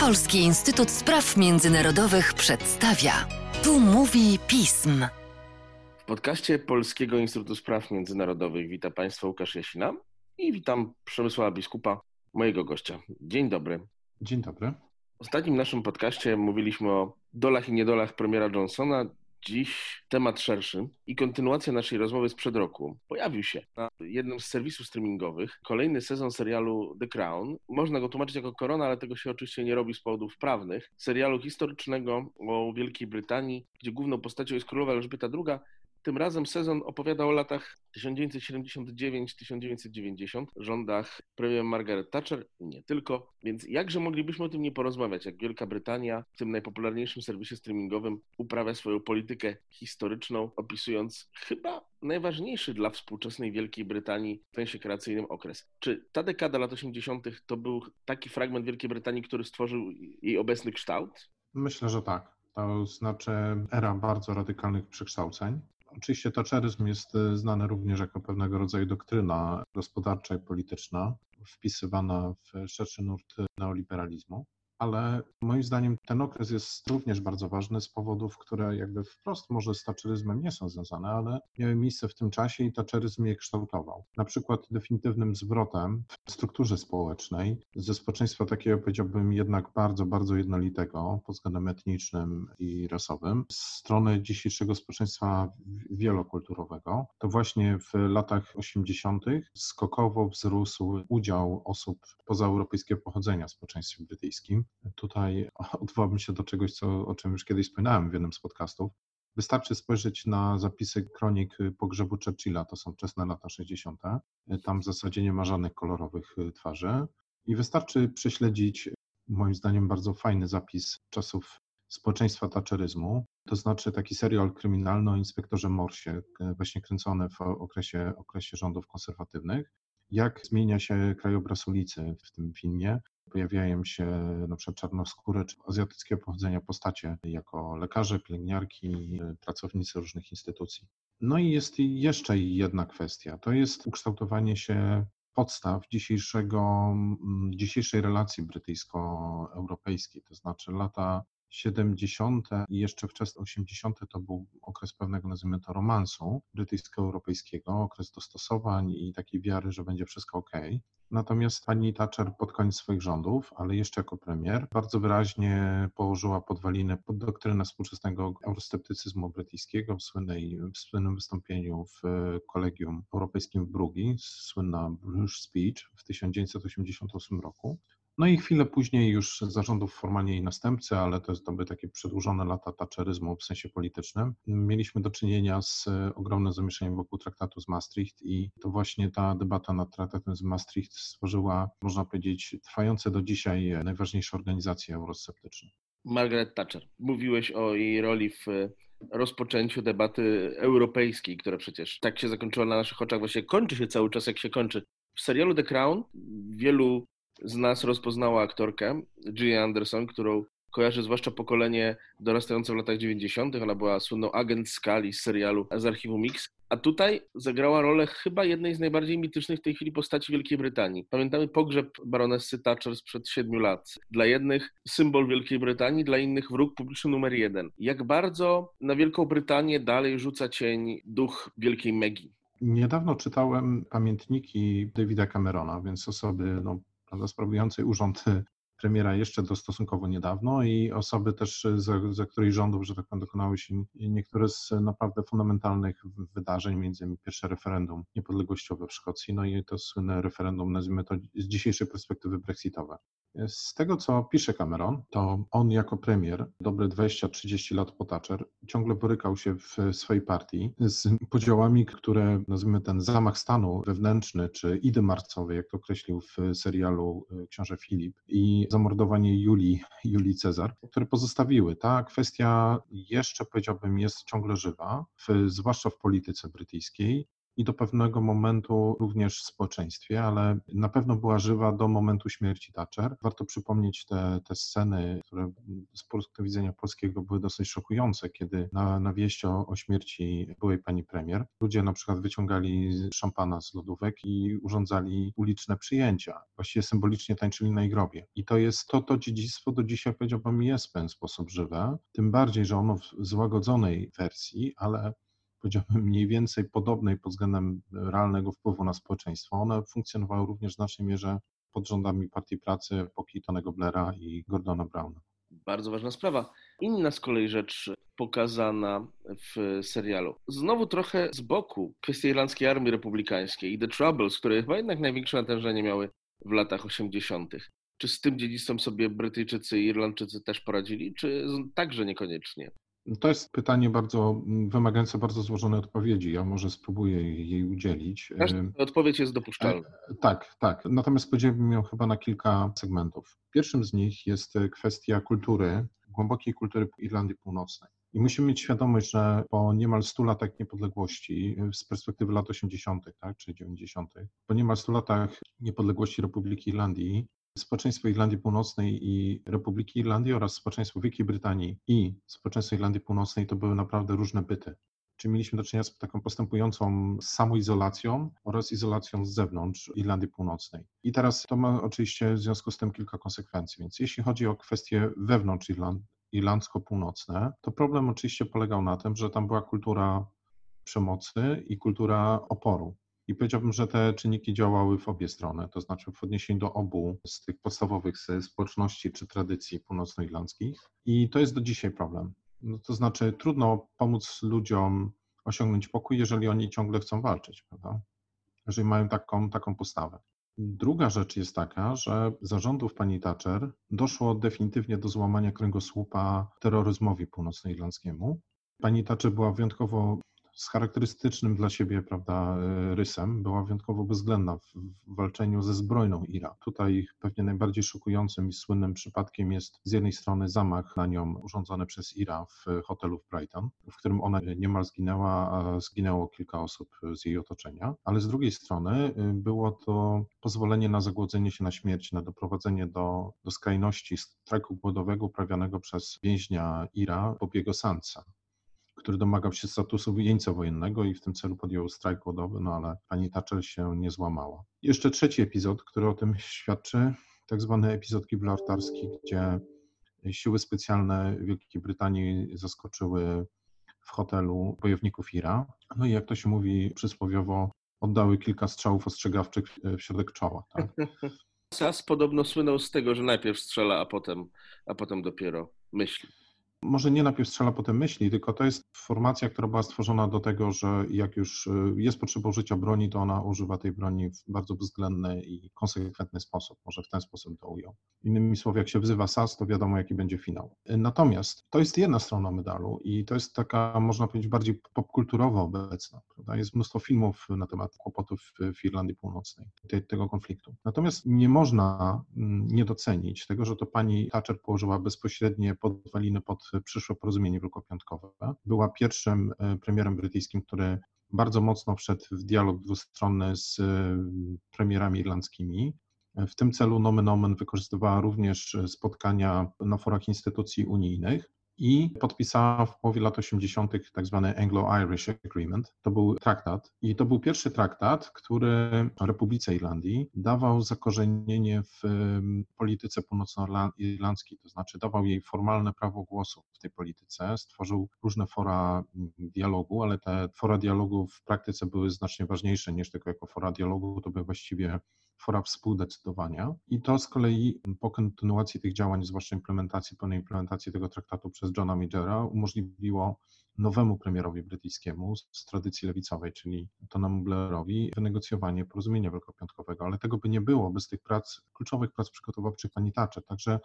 Polski Instytut Spraw Międzynarodowych przedstawia. Tu mówi pism. W podcaście Polskiego Instytutu Spraw Międzynarodowych witam Państwa Łukasz Jasina i witam Przemysława Biskupa, mojego gościa. Dzień dobry. Dzień dobry. W ostatnim naszym podcaście mówiliśmy o dolach i niedolach premiera Johnsona. Dziś temat szerszy i kontynuacja naszej rozmowy sprzed roku. Pojawił się na jednym z serwisów streamingowych kolejny sezon serialu The Crown. Można go tłumaczyć jako korona, ale tego się oczywiście nie robi z powodów prawnych. Serialu historycznego o Wielkiej Brytanii, gdzie główną postacią jest królowa Elżbieta II, tym razem sezon opowiada o latach 1979-1990, rządach premier Margaret Thatcher i nie tylko. Więc jakże moglibyśmy o tym nie porozmawiać, jak Wielka Brytania w tym najpopularniejszym serwisie streamingowym uprawia swoją politykę historyczną, opisując chyba najważniejszy dla współczesnej Wielkiej Brytanii w sensie kreacyjnym okres. Czy ta dekada lat 80. to był taki fragment Wielkiej Brytanii, który stworzył jej obecny kształt? Myślę, że tak. To znaczy era bardzo radykalnych przekształceń. Oczywiście taczeryzm jest e, znany również jako pewnego rodzaju doktryna gospodarcza i polityczna, wpisywana w szerszy nurt neoliberalizmu ale moim zdaniem ten okres jest również bardzo ważny z powodów, które jakby wprost może z taczeryzmem nie są związane, ale miały miejsce w tym czasie i taczeryzm je kształtował. Na przykład definitywnym zwrotem w strukturze społecznej ze społeczeństwa takiego powiedziałbym jednak bardzo, bardzo jednolitego pod względem etnicznym i rasowym z strony dzisiejszego społeczeństwa wielokulturowego, to właśnie w latach 80. skokowo wzrósł udział osób pozaeuropejskiego pochodzenia w społeczeństwie brytyjskim. Tutaj odwołałbym się do czegoś, co, o czym już kiedyś wspominałem w jednym z podcastów. Wystarczy spojrzeć na zapisy kronik pogrzebu Churchilla, to są wczesne lata 60. Tam w zasadzie nie ma żadnych kolorowych twarzy. I wystarczy prześledzić, moim zdaniem, bardzo fajny zapis czasów społeczeństwa taczeryzmu, to znaczy taki serial kryminalny o inspektorze Morsie, właśnie kręcony w okresie, okresie rządów konserwatywnych. Jak zmienia się krajobraz ulicy w tym filmie, pojawiają się na przykład czarnoskóre czy azjatyckiego pochodzenia postacie jako lekarze, pielęgniarki, pracownicy różnych instytucji. No i jest jeszcze jedna kwestia, to jest ukształtowanie się podstaw dzisiejszego, dzisiejszej relacji brytyjsko-europejskiej, to znaczy lata 70. i jeszcze wczesne 80. to był okres pewnego, nazwijmy to, romansu brytyjsko-europejskiego, okres dostosowań i takiej wiary, że będzie wszystko ok. Natomiast pani Thatcher pod koniec swoich rządów, ale jeszcze jako premier, bardzo wyraźnie położyła podwaliny pod doktrynę współczesnego eurosceptycyzmu brytyjskiego w, słynnej, w słynnym wystąpieniu w Kolegium Europejskim w Brugi, słynna Bruges Speech w 1988 roku. No i chwilę później już zarządów formalnie jej następcy, ale to, jest, to były takie przedłużone lata taczeryzmu w sensie politycznym. Mieliśmy do czynienia z e, ogromnym zamieszaniem wokół traktatu z Maastricht i to właśnie ta debata nad traktatem z Maastricht stworzyła, można powiedzieć, trwające do dzisiaj najważniejsze organizacje eurosceptyczne. Margaret Thatcher. Mówiłeś o jej roli w rozpoczęciu debaty europejskiej, która przecież tak się zakończyła na naszych oczach, właśnie kończy się cały czas jak się kończy. W serialu The Crown wielu z nas rozpoznała aktorkę Gillian Anderson, którą kojarzy zwłaszcza pokolenie dorastające w latach 90. Ona była słynną agent Skali z serialu z archiwum Mix. A tutaj zagrała rolę chyba jednej z najbardziej mitycznych w tej chwili postaci Wielkiej Brytanii. Pamiętamy pogrzeb baronessy Thatcher sprzed siedmiu lat. Dla jednych symbol Wielkiej Brytanii, dla innych wróg publiczny numer jeden. Jak bardzo na Wielką Brytanię dalej rzuca cień duch Wielkiej Megi? Niedawno czytałem pamiętniki Davida Camerona, więc osoby no, prawda, sprawującej urząd premiera jeszcze do stosunkowo niedawno i osoby też, za, za której rządów, że tak powiem, dokonały się niektóre z naprawdę fundamentalnych wydarzeń, między innymi pierwsze referendum niepodległościowe w Szkocji, no i to słynne referendum, nazwijmy to z dzisiejszej perspektywy brexitowe. Z tego, co pisze Cameron, to on jako premier, dobre 20-30 lat po Thatcher, ciągle borykał się w swojej partii z podziałami, które, nazwijmy ten zamach stanu wewnętrzny, czy idy marcowe, jak to określił w serialu e, Książę Filip, i zamordowanie Julii, Julii Cezar, które pozostawiły. Ta kwestia jeszcze, powiedziałbym, jest ciągle żywa, w, zwłaszcza w polityce brytyjskiej i do pewnego momentu również w społeczeństwie, ale na pewno była żywa do momentu śmierci Thatcher. Warto przypomnieć te, te sceny, które z punktu widzenia polskiego były dosyć szokujące, kiedy na, na wieść o, o śmierci byłej pani premier ludzie na przykład wyciągali szampana z lodówek i urządzali uliczne przyjęcia. Właściwie symbolicznie tańczyli na jej grobie. I to jest to, to dziedzictwo do dzisiaj powiedziałbym jest w pewien sposób żywe, tym bardziej, że ono w złagodzonej wersji, ale powiedziałbym, mniej więcej podobnej pod względem realnego wpływu na społeczeństwo. One funkcjonowały również w znacznej mierze pod rządami Partii Pracy epoki Tonego Blaira i Gordona Browna. Bardzo ważna sprawa. Inna z kolei rzecz pokazana w serialu. Znowu trochę z boku kwestia irlandzkiej armii republikańskiej i The Troubles, które chyba jednak największe natężenie miały w latach 80. Czy z tym dziedzictwem sobie Brytyjczycy i Irlandczycy też poradzili, czy także niekoniecznie? To jest pytanie bardzo wymagające bardzo złożonej odpowiedzi. Ja może spróbuję jej udzielić. odpowiedź jest dopuszczalna. E, tak, tak. Natomiast podzieliłbym ją chyba na kilka segmentów. Pierwszym z nich jest kwestia kultury, głębokiej kultury Irlandii Północnej. I musimy mieć świadomość, że po niemal 100 latach niepodległości, z perspektywy lat 80., tak, czy 90., po niemal 100 latach niepodległości Republiki Irlandii, społeczeństwo Irlandii Północnej i Republiki Irlandii oraz społeczeństwo Wielkiej Brytanii i społeczeństwo Irlandii Północnej to były naprawdę różne byty. Czyli mieliśmy do czynienia z taką postępującą samoizolacją oraz izolacją z zewnątrz Irlandii Północnej. I teraz to ma oczywiście w związku z tym kilka konsekwencji. Więc jeśli chodzi o kwestie wewnątrz Irland, irlandzko-północne, to problem oczywiście polegał na tym, że tam była kultura przemocy i kultura oporu. I powiedziałbym, że te czynniki działały w obie strony, to znaczy w odniesieniu do obu z tych podstawowych społeczności czy tradycji północnoirlandzkich. I to jest do dzisiaj problem. No, to znaczy, trudno pomóc ludziom osiągnąć pokój, jeżeli oni ciągle chcą walczyć, prawda? Jeżeli mają taką, taką postawę. Druga rzecz jest taka, że zarządów pani Thatcher doszło definitywnie do złamania kręgosłupa terroryzmowi północnoirlandzkiemu. Pani Thatcher była wyjątkowo z charakterystycznym dla siebie prawda, e, rysem, była wyjątkowo bezwzględna w, w walczeniu ze zbrojną Ira. Tutaj pewnie najbardziej szokującym i słynnym przypadkiem jest z jednej strony zamach na nią urządzony przez Ira w hotelu w Brighton, w którym ona niemal zginęła, a zginęło kilka osób z jej otoczenia, ale z drugiej strony y, było to pozwolenie na zagłodzenie się na śmierć, na doprowadzenie do, do skrajności strajku głodowego uprawianego przez więźnia Ira Bobiego Sansa który domagał się statusu jeńca wojennego i w tym celu podjął strajk głodowy, no ale pani Thatcher się nie złamała. Jeszcze trzeci epizod, który o tym świadczy, tak zwany epizod gibraltarski, gdzie siły specjalne Wielkiej Brytanii zaskoczyły w hotelu bojowników IRA. No i jak to się mówi przysłowiowo, oddały kilka strzałów ostrzegawczych w środek czoła. Tak? Sas podobno słynął z tego, że najpierw strzela, a potem, a potem dopiero myśli może nie najpierw strzela, potem myśli, tylko to jest formacja, która była stworzona do tego, że jak już y, jest potrzeba użycia broni, to ona używa tej broni w bardzo bezwzględny i konsekwentny sposób. Może w ten sposób to ujął. Innymi słowy, jak się wzywa SAS, to wiadomo, jaki będzie finał. Natomiast to jest jedna strona medalu i to jest taka, można powiedzieć, bardziej popkulturowo obecna. Prawda? Jest mnóstwo filmów na temat kłopotów w Irlandii Północnej, tego konfliktu. Natomiast nie można mm, nie docenić tego, że to pani Thatcher położyła bezpośrednie podwaliny pod przyszłe porozumienie wielkopiątkowe. Była pierwszym e, premierem brytyjskim, który bardzo mocno wszedł w dialog dwustronny z e, premierami irlandzkimi. W tym celu nomen omen wykorzystywała również spotkania na forach instytucji unijnych i podpisała w połowie lat 80. tak zwany Anglo-Irish Agreement. To był traktat i to był pierwszy traktat, który Republice Irlandii dawał zakorzenienie w polityce północnoirlandzkiej, to znaczy dawał jej formalne prawo głosu w tej polityce, stworzył różne fora dialogu, ale te fora dialogu w praktyce były znacznie ważniejsze niż tylko jako fora dialogu, to były właściwie fora współdecydowania i to z kolei po kontynuacji tych działań, zwłaszcza implementacji, pełnej implementacji tego traktatu przez Johna Majora umożliwiło nowemu premierowi brytyjskiemu z tradycji lewicowej, czyli Tonemu Blairowi, wynegocjowanie porozumienia wielkopiątkowego, ale tego by nie było bez tych prac, kluczowych prac przygotowawczych pani Thatcher. Także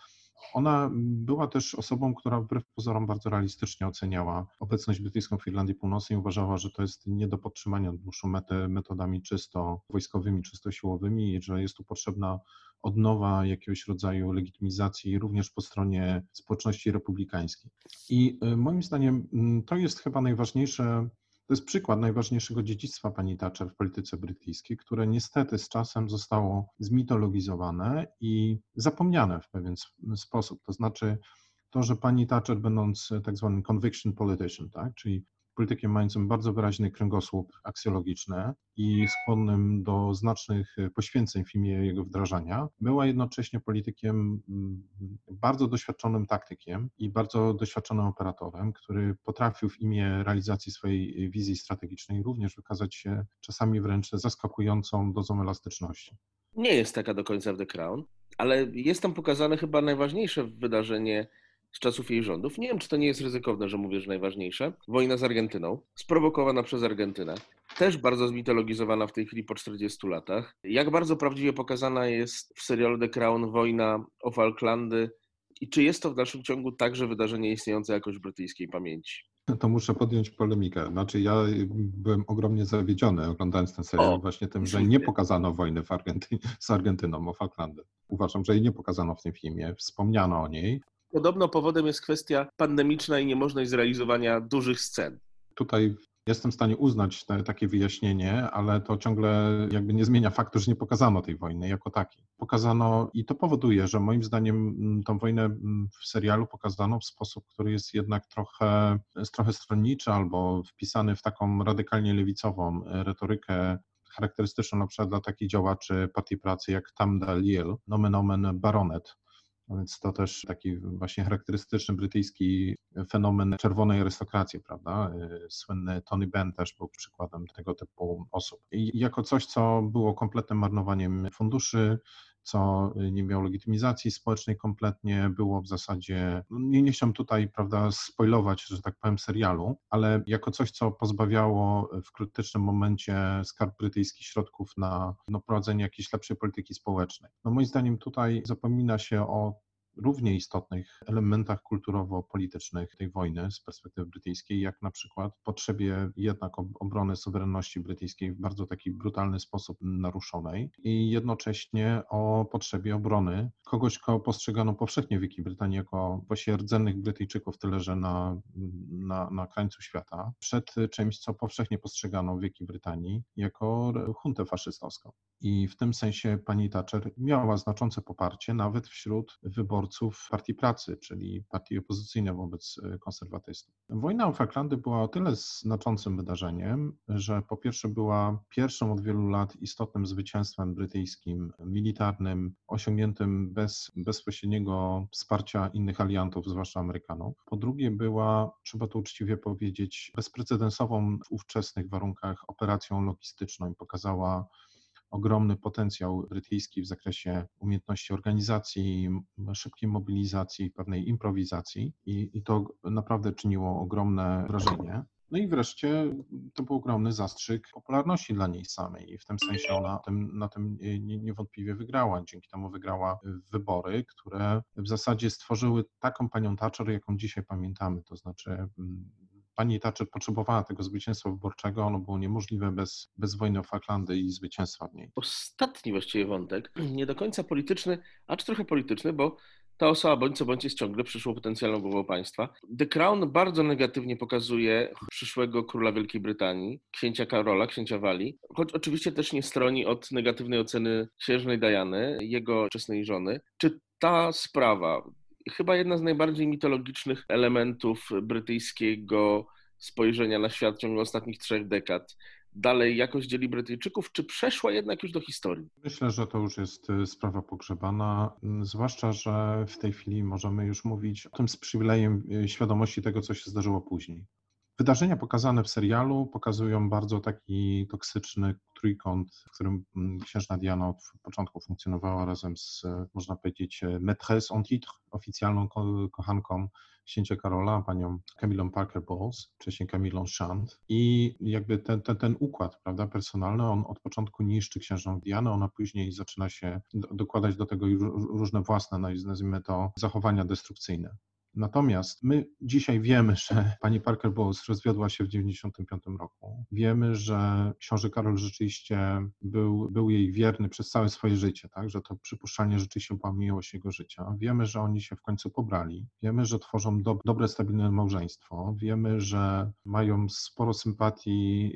ona była też osobą, która wbrew pozorom bardzo realistycznie oceniała obecność brytyjską w Irlandii Północnej i uważała, że to jest nie do podtrzymania dłuższą metodami czysto wojskowymi, czysto siłowymi i że jest tu potrzebna odnowa jakiegoś rodzaju legitymizacji również po stronie społeczności republikańskiej. I y, moim zdaniem mm, to jest chyba najważniejsze To jest przykład najważniejszego dziedzictwa pani Thatcher w polityce brytyjskiej, które niestety z czasem zostało zmitologizowane i zapomniane w pewien sposób. To znaczy to, że pani Thatcher, będąc tak zwanym conviction politician, tak, czyli politykiem mającym bardzo wyraźny kręgosłup aksjologiczny i skłonnym do znacznych poświęceń w imię jego wdrażania, była jednocześnie politykiem mm, bardzo doświadczonym taktykiem i bardzo doświadczonym operatorem, który potrafił w imię realizacji swojej wizji strategicznej również wykazać się czasami wręcz zaskakującą dozą elastyczności. Nie jest taka do końca w The Crown, ale jest tam pokazane chyba najważniejsze wydarzenie z czasów jej rządów. Nie wiem, czy to nie jest ryzykowne, że mówię, że najważniejsze. Wojna z Argentyną, sprowokowana przez Argentynę. Też bardzo zmitologizowana w tej chwili po 40 latach. Jak bardzo prawdziwie pokazana jest w serialu The Crown wojna o Falklandy i czy jest to w dalszym ciągu także wydarzenie istniejące jakoś w brytyjskiej pamięci? To muszę podjąć polemikę. Znaczy, ja byłem ogromnie zawiedziony oglądając ten serial o, właśnie tym, że nie pokazano wojny Argenty z Argentyną o Falklandy. Uważam, że jej nie pokazano w tym filmie. Wspomniano o niej, Podobno powodem jest kwestia pandemiczna i niemożność zrealizowania dużych scen. Tutaj jestem w stanie uznać te, takie wyjaśnienie, ale to ciągle jakby nie zmienia faktu, że nie pokazano tej wojny jako takiej. Pokazano i to powoduje, że moim zdaniem mm, tą wojnę mm, w serialu pokazano w sposób, który jest jednak trochę, trochę stronniczy albo wpisany w taką radykalnie lewicową retorykę charakterystyczną na przykład dla takich działaczy partii pracy jak Tam Dalyell, nomen omen baronet, więc to też taki właśnie charakterystyczny brytyjski fenomen czerwonej arystokracji, prawda? Y, słynny Tony Benn też był przykładem tego typu osób. I jako coś, co było kompletnym marnowaniem funduszy, co nie miało legitymizacji społecznej kompletnie, było w zasadzie, no nie, nie chciałem tutaj, prawda, spoilować, że tak powiem, serialu, ale jako coś, co pozbawiało w krytycznym momencie skarb brytyjski środków na no, prowadzenie jakiejś lepszej polityki społecznej. No moim zdaniem tutaj zapomina się o równie istotnych elementach kulturowo-politycznych tej wojny z perspektywy brytyjskiej, jak na przykład potrzebie jednak obrony suwerenności brytyjskiej w bardzo taki brutalny sposób naruszonej i jednocześnie o potrzebie obrony kogoś, kogo postrzegano powszechnie w Wielkiej Brytanii jako właśnie rdzennych Brytyjczyków, tyle że na, na, na krańcu świata, przed czymś, co powszechnie postrzegano w Wielkiej Brytanii jako huntę faszystowską. I w tym sensie pani Thatcher miała znaczące poparcie nawet wśród wyborców Partii Pracy, czyli partii opozycyjnej wobec e, konserwatystów. Wojna o Falklandy była o tyle znaczącym wydarzeniem, że po pierwsze była pierwszym od wielu lat istotnym zwycięstwem brytyjskim, militarnym, osiągniętym bez bezpośredniego wsparcia innych aliantów, zwłaszcza Amerykanów. Po drugie była, trzeba to uczciwie powiedzieć, bezprecedensową w ówczesnych warunkach operacją logistyczną i pokazała ogromny potencjał brytyjski w zakresie umiejętności organizacji, szybkiej mobilizacji, pewnej improwizacji i, i to naprawdę czyniło ogromne wrażenie. No i wreszcie to był ogromny zastrzyk popularności dla niej samej i w tym sensie ona tym, na tym niewątpliwie wygrała. Dzięki temu wygrała wybory, które w zasadzie stworzyły taką panią Thatcher, jaką dzisiaj pamiętamy. To znaczy pani Thatcher potrzebowała tego zwycięstwa wyborczego, ono było niemożliwe bez, bez wojny o Falklandy i zwycięstwa w niej. Ostatni właściwie wątek, nie do końca polityczny, acz trochę polityczny, bo ta osoba bądź co bądź jest ciągle przyszłą potencjalną głową państwa. The Crown bardzo negatywnie pokazuje przyszłego króla Wielkiej Brytanii, księcia Karola, księcia Walii, choć oczywiście też nie stroni od negatywnej oceny księżnej Diany, jego wczesnej żony. Czy ta sprawa, chyba jedna z najbardziej mitologicznych elementów brytyjskiego spojrzenia na świat w ciągu ostatnich trzech dekad. Dalej jakoś dzieli Brytyjczyków, czy przeszła jednak już do historii? Myślę, że to już jest y, sprawa pogrzebana, mm, zwłaszcza, że w tej chwili możemy już mówić o tym z przywilejem y, świadomości tego, co się zdarzyło później. Wydarzenia pokazane w serialu pokazują bardzo taki toksyczny trójkąt, w którym mm, księżna Diana od początku funkcjonowała razem z, można powiedzieć, maîtresse en titre, oficjalną kochanką księcia Karola, panią Camillą Parker Bowles, wcześniej Camillą Shand. I jakby ten, ten, ten układ prawda, personalny, on od początku niszczy księżną Dianę, ona później zaczyna się dokładać do tego różne własne, nazwijmy to, zachowania destrukcyjne. Natomiast my dzisiaj wiemy, że pani Parker Bowles rozwiodła się w 1995 roku. Wiemy, że książę Karol rzeczywiście był, był jej wierny przez całe swoje życie, tak? że to przypuszczalnie rzeczywiście była miłość jego życia. Wiemy, że oni się w końcu pobrali. Wiemy, że tworzą do, dobre, stabilne małżeństwo. Wiemy, że mają sporo sympatii,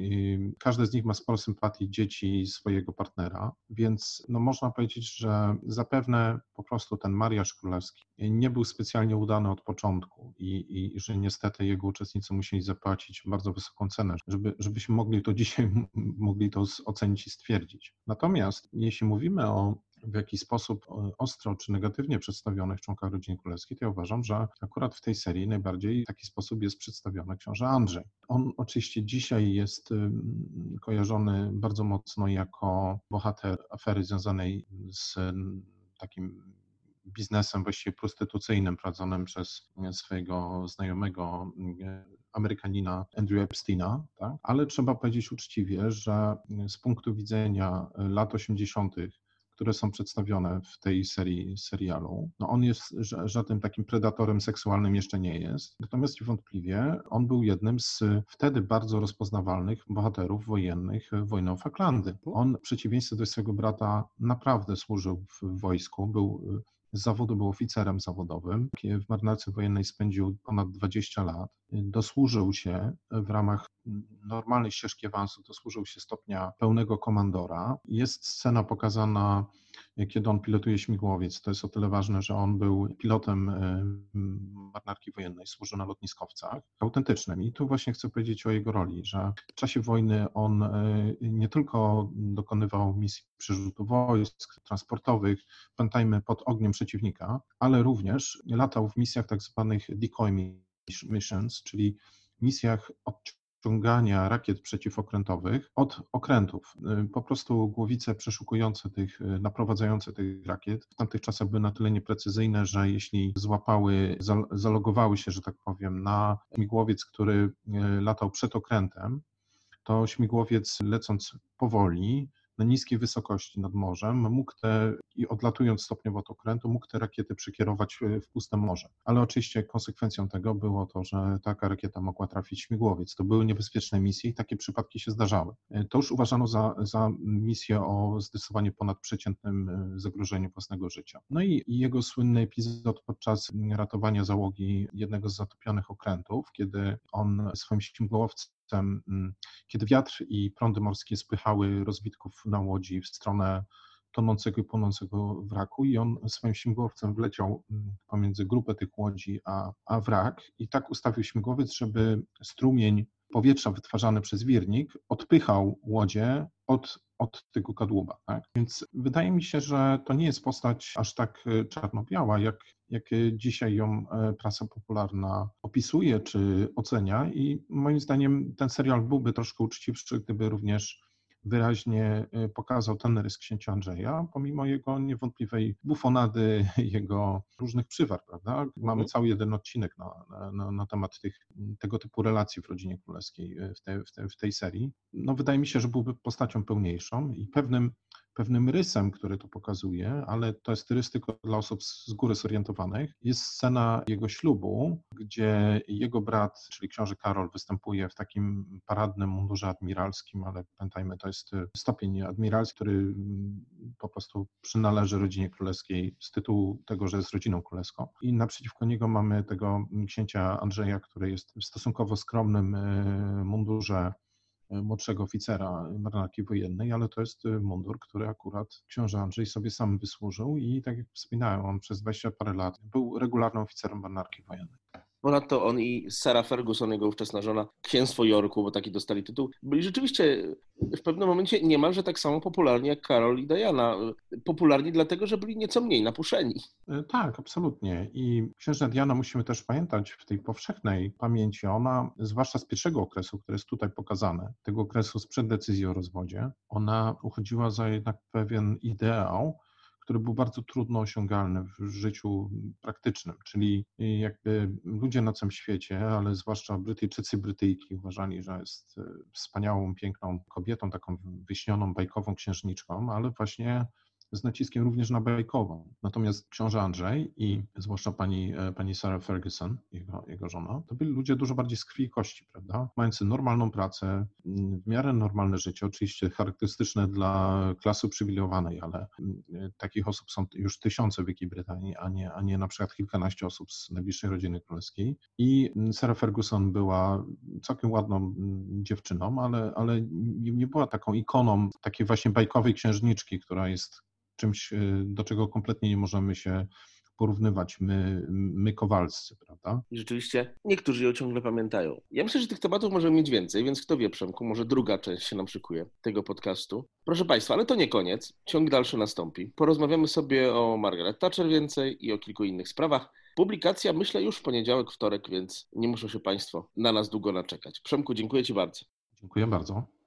każdy z nich ma sporo sympatii dzieci swojego partnera, więc no, można powiedzieć, że zapewne po prostu ten mariaż królewski nie był specjalnie udany od początku i, i że niestety jego uczestnicy musieli zapłacić bardzo wysoką cenę, żeby, żebyśmy mogli to dzisiaj mogli to ocenić i stwierdzić. Natomiast jeśli mówimy o w jakiś sposób ostro czy negatywnie przedstawionych członkach rodziny królewskiej, to ja uważam, że akurat w tej serii najbardziej w taki sposób jest przedstawiony książę Andrzej. On oczywiście dzisiaj jest kojarzony bardzo mocno jako bohater afery związanej z takim biznesem właściwie prostytucyjnym prowadzonym przez swojego znajomego Amerykanina Andrew Epsteina, tak? ale trzeba powiedzieć uczciwie, że z punktu widzenia lat 80., które są przedstawione w tej serii serialu, no on jest żadnym takim predatorem seksualnym jeszcze nie jest. Natomiast niewątpliwie on był jednym z wtedy bardzo rozpoznawalnych bohaterów wojennych wojny o Falklandy. On w przeciwieństwie do swojego brata naprawdę służył w wojsku, był z zawodu był oficerem zawodowym. W marynarce wojennej spędził ponad 20 lat. Dosłużył się w ramach normalnej ścieżki awansu, dosłużył się stopnia pełnego komandora. Jest scena pokazana, kiedy on pilotuje śmigłowiec. To jest o tyle ważne, że on był pilotem e, marynarki wojennej, służył na lotniskowcach autentycznym. I tu właśnie chcę powiedzieć o jego roli, że w czasie wojny on e, nie tylko dokonywał misji przerzutu wojsk transportowych, pamiętajmy, pod ogniem przeciwnika, ale również latał w misjach tak zwanych decoy missions, czyli misjach odciągania rakiet przeciwokrętowych od okrętów. Y, po prostu głowice przeszukujące tych, y, naprowadzające tych rakiet w tamtych czasach były na tyle nieprecyzyjne, że jeśli złapały, zalogowały się, że tak powiem, na śmigłowiec, który y, latał przed okrętem, to śmigłowiec lecąc powoli na niskiej wysokości nad morzem, mógł te, i odlatując stopniowo od okrętu, mógł te rakiety przekierować w puste morze. Ale oczywiście konsekwencją tego było to, że taka rakieta mogła trafić śmigłowiec. To były niebezpieczne misje i takie przypadki się zdarzały. To już uważano za, za misję o zdecydowanie ponadprzeciętnym e, zagrożeniu własnego życia. No i, i jego słynny epizod podczas ratowania załogi jednego z zatopionych okrętów, kiedy on swoim śmigłowcem Mm, kiedy wiatr i prądy morskie spychały rozbitków na łodzi w stronę tonącego i płonącego wraku i on swoim śmigłowcem wleciał mm, pomiędzy grupę tych łodzi a, a wrak i tak ustawił śmigłowiec, żeby strumień powietrza wytwarzany przez wirnik odpychał łodzie od, od tego kadłuba. Tak? Więc wydaje mi się, że to nie jest postać aż tak e, czarno-biała, jak, jak dzisiaj ją e, prasa popularna opisuje czy ocenia i moim zdaniem ten serial byłby troszkę uczciwszy, gdyby również wyraźnie y, pokazał ten rys księcia Andrzeja, pomimo jego niewątpliwej bufonady, jego różnych przywar, prawda? Mamy mhm. cały jeden odcinek na, na, na temat tych, tego typu relacji w rodzinie królewskiej y, w, te, w, te, w tej serii. No wydaje mi się, że byłby postacią pełniejszą i pewnym pewnym rysem, który to pokazuje, ale to jest rys tylko dla osób z góry zorientowanych. Jest scena jego ślubu, gdzie jego brat, czyli książę Karol, występuje w takim paradnym mundurze admiralskim, ale pamiętajmy, to jest stopień admiralski, który po prostu przynależy rodzinie królewskiej z tytułu tego, że jest rodziną królewską. I naprzeciwko niego mamy tego księcia Andrzeja, który jest w stosunkowo skromnym e, mundurze młodszego oficera marynarki wojennej, ale to jest y, mundur, który akurat książę Andrzej sobie sam wysłużył i tak jak wspominałem, on przez 20 parę lat był regularnym oficerem marynarki wojennej. Ponadto on i Sarah Ferguson, jego ówczesna żona, księstwo Yorku, bo taki dostali tytuł, byli rzeczywiście w pewnym momencie niemalże tak samo popularni jak Karol i Diana. Popularni dlatego, że byli nieco mniej napuszeni. E, tak, absolutnie. I księżna Diana musimy też pamiętać w tej powszechnej pamięci, ona, zwłaszcza z pierwszego okresu, który jest tutaj pokazany, tego okresu sprzed decyzji o rozwodzie, ona uchodziła za jednak pewien ideał, który był bardzo trudno osiągalny w życiu praktycznym, czyli jakby ludzie na całym świecie, ale zwłaszcza Brytyjczycy, Brytyjki uważali, że jest e, wspaniałą, piękną kobietą, taką wyśnioną, bajkową księżniczką, ale właśnie z naciskiem również na bajkową. Natomiast książę Andrzej i zwłaszcza pani, e, pani Sarah Ferguson, jego, jego żona, to byli ludzie dużo bardziej z krwi i kości, prawda? Mający normalną pracę, w miarę normalne życie, oczywiście charakterystyczne dla klasy uprzywilejowanej, ale takich osób są już tysiące w Wielkiej Brytanii, a nie, a nie na przykład kilkanaście osób z najbliższej rodziny królewskiej. I Sarah Ferguson była całkiem ładną dziewczyną, ale, ale nie była taką ikoną takiej właśnie bajkowej księżniczki, która jest czymś, y, do czego kompletnie nie możemy się porównywać my, my kowalscy, prawda? I rzeczywiście niektórzy ją ciągle pamiętają. Ja myślę, że tych tematów możemy mieć więcej, więc kto wie, Przemku, może druga część się nam szykuje tego podcastu. Proszę Państwa, ale to nie koniec. Ciąg dalszy nastąpi. Porozmawiamy sobie o Margaret Thatcher więcej i o kilku innych sprawach. Publikacja myślę już w poniedziałek, wtorek, więc nie muszą się Państwo na nas długo naczekać. Przemku, dziękuję Ci bardzo. Dziękuję bardzo.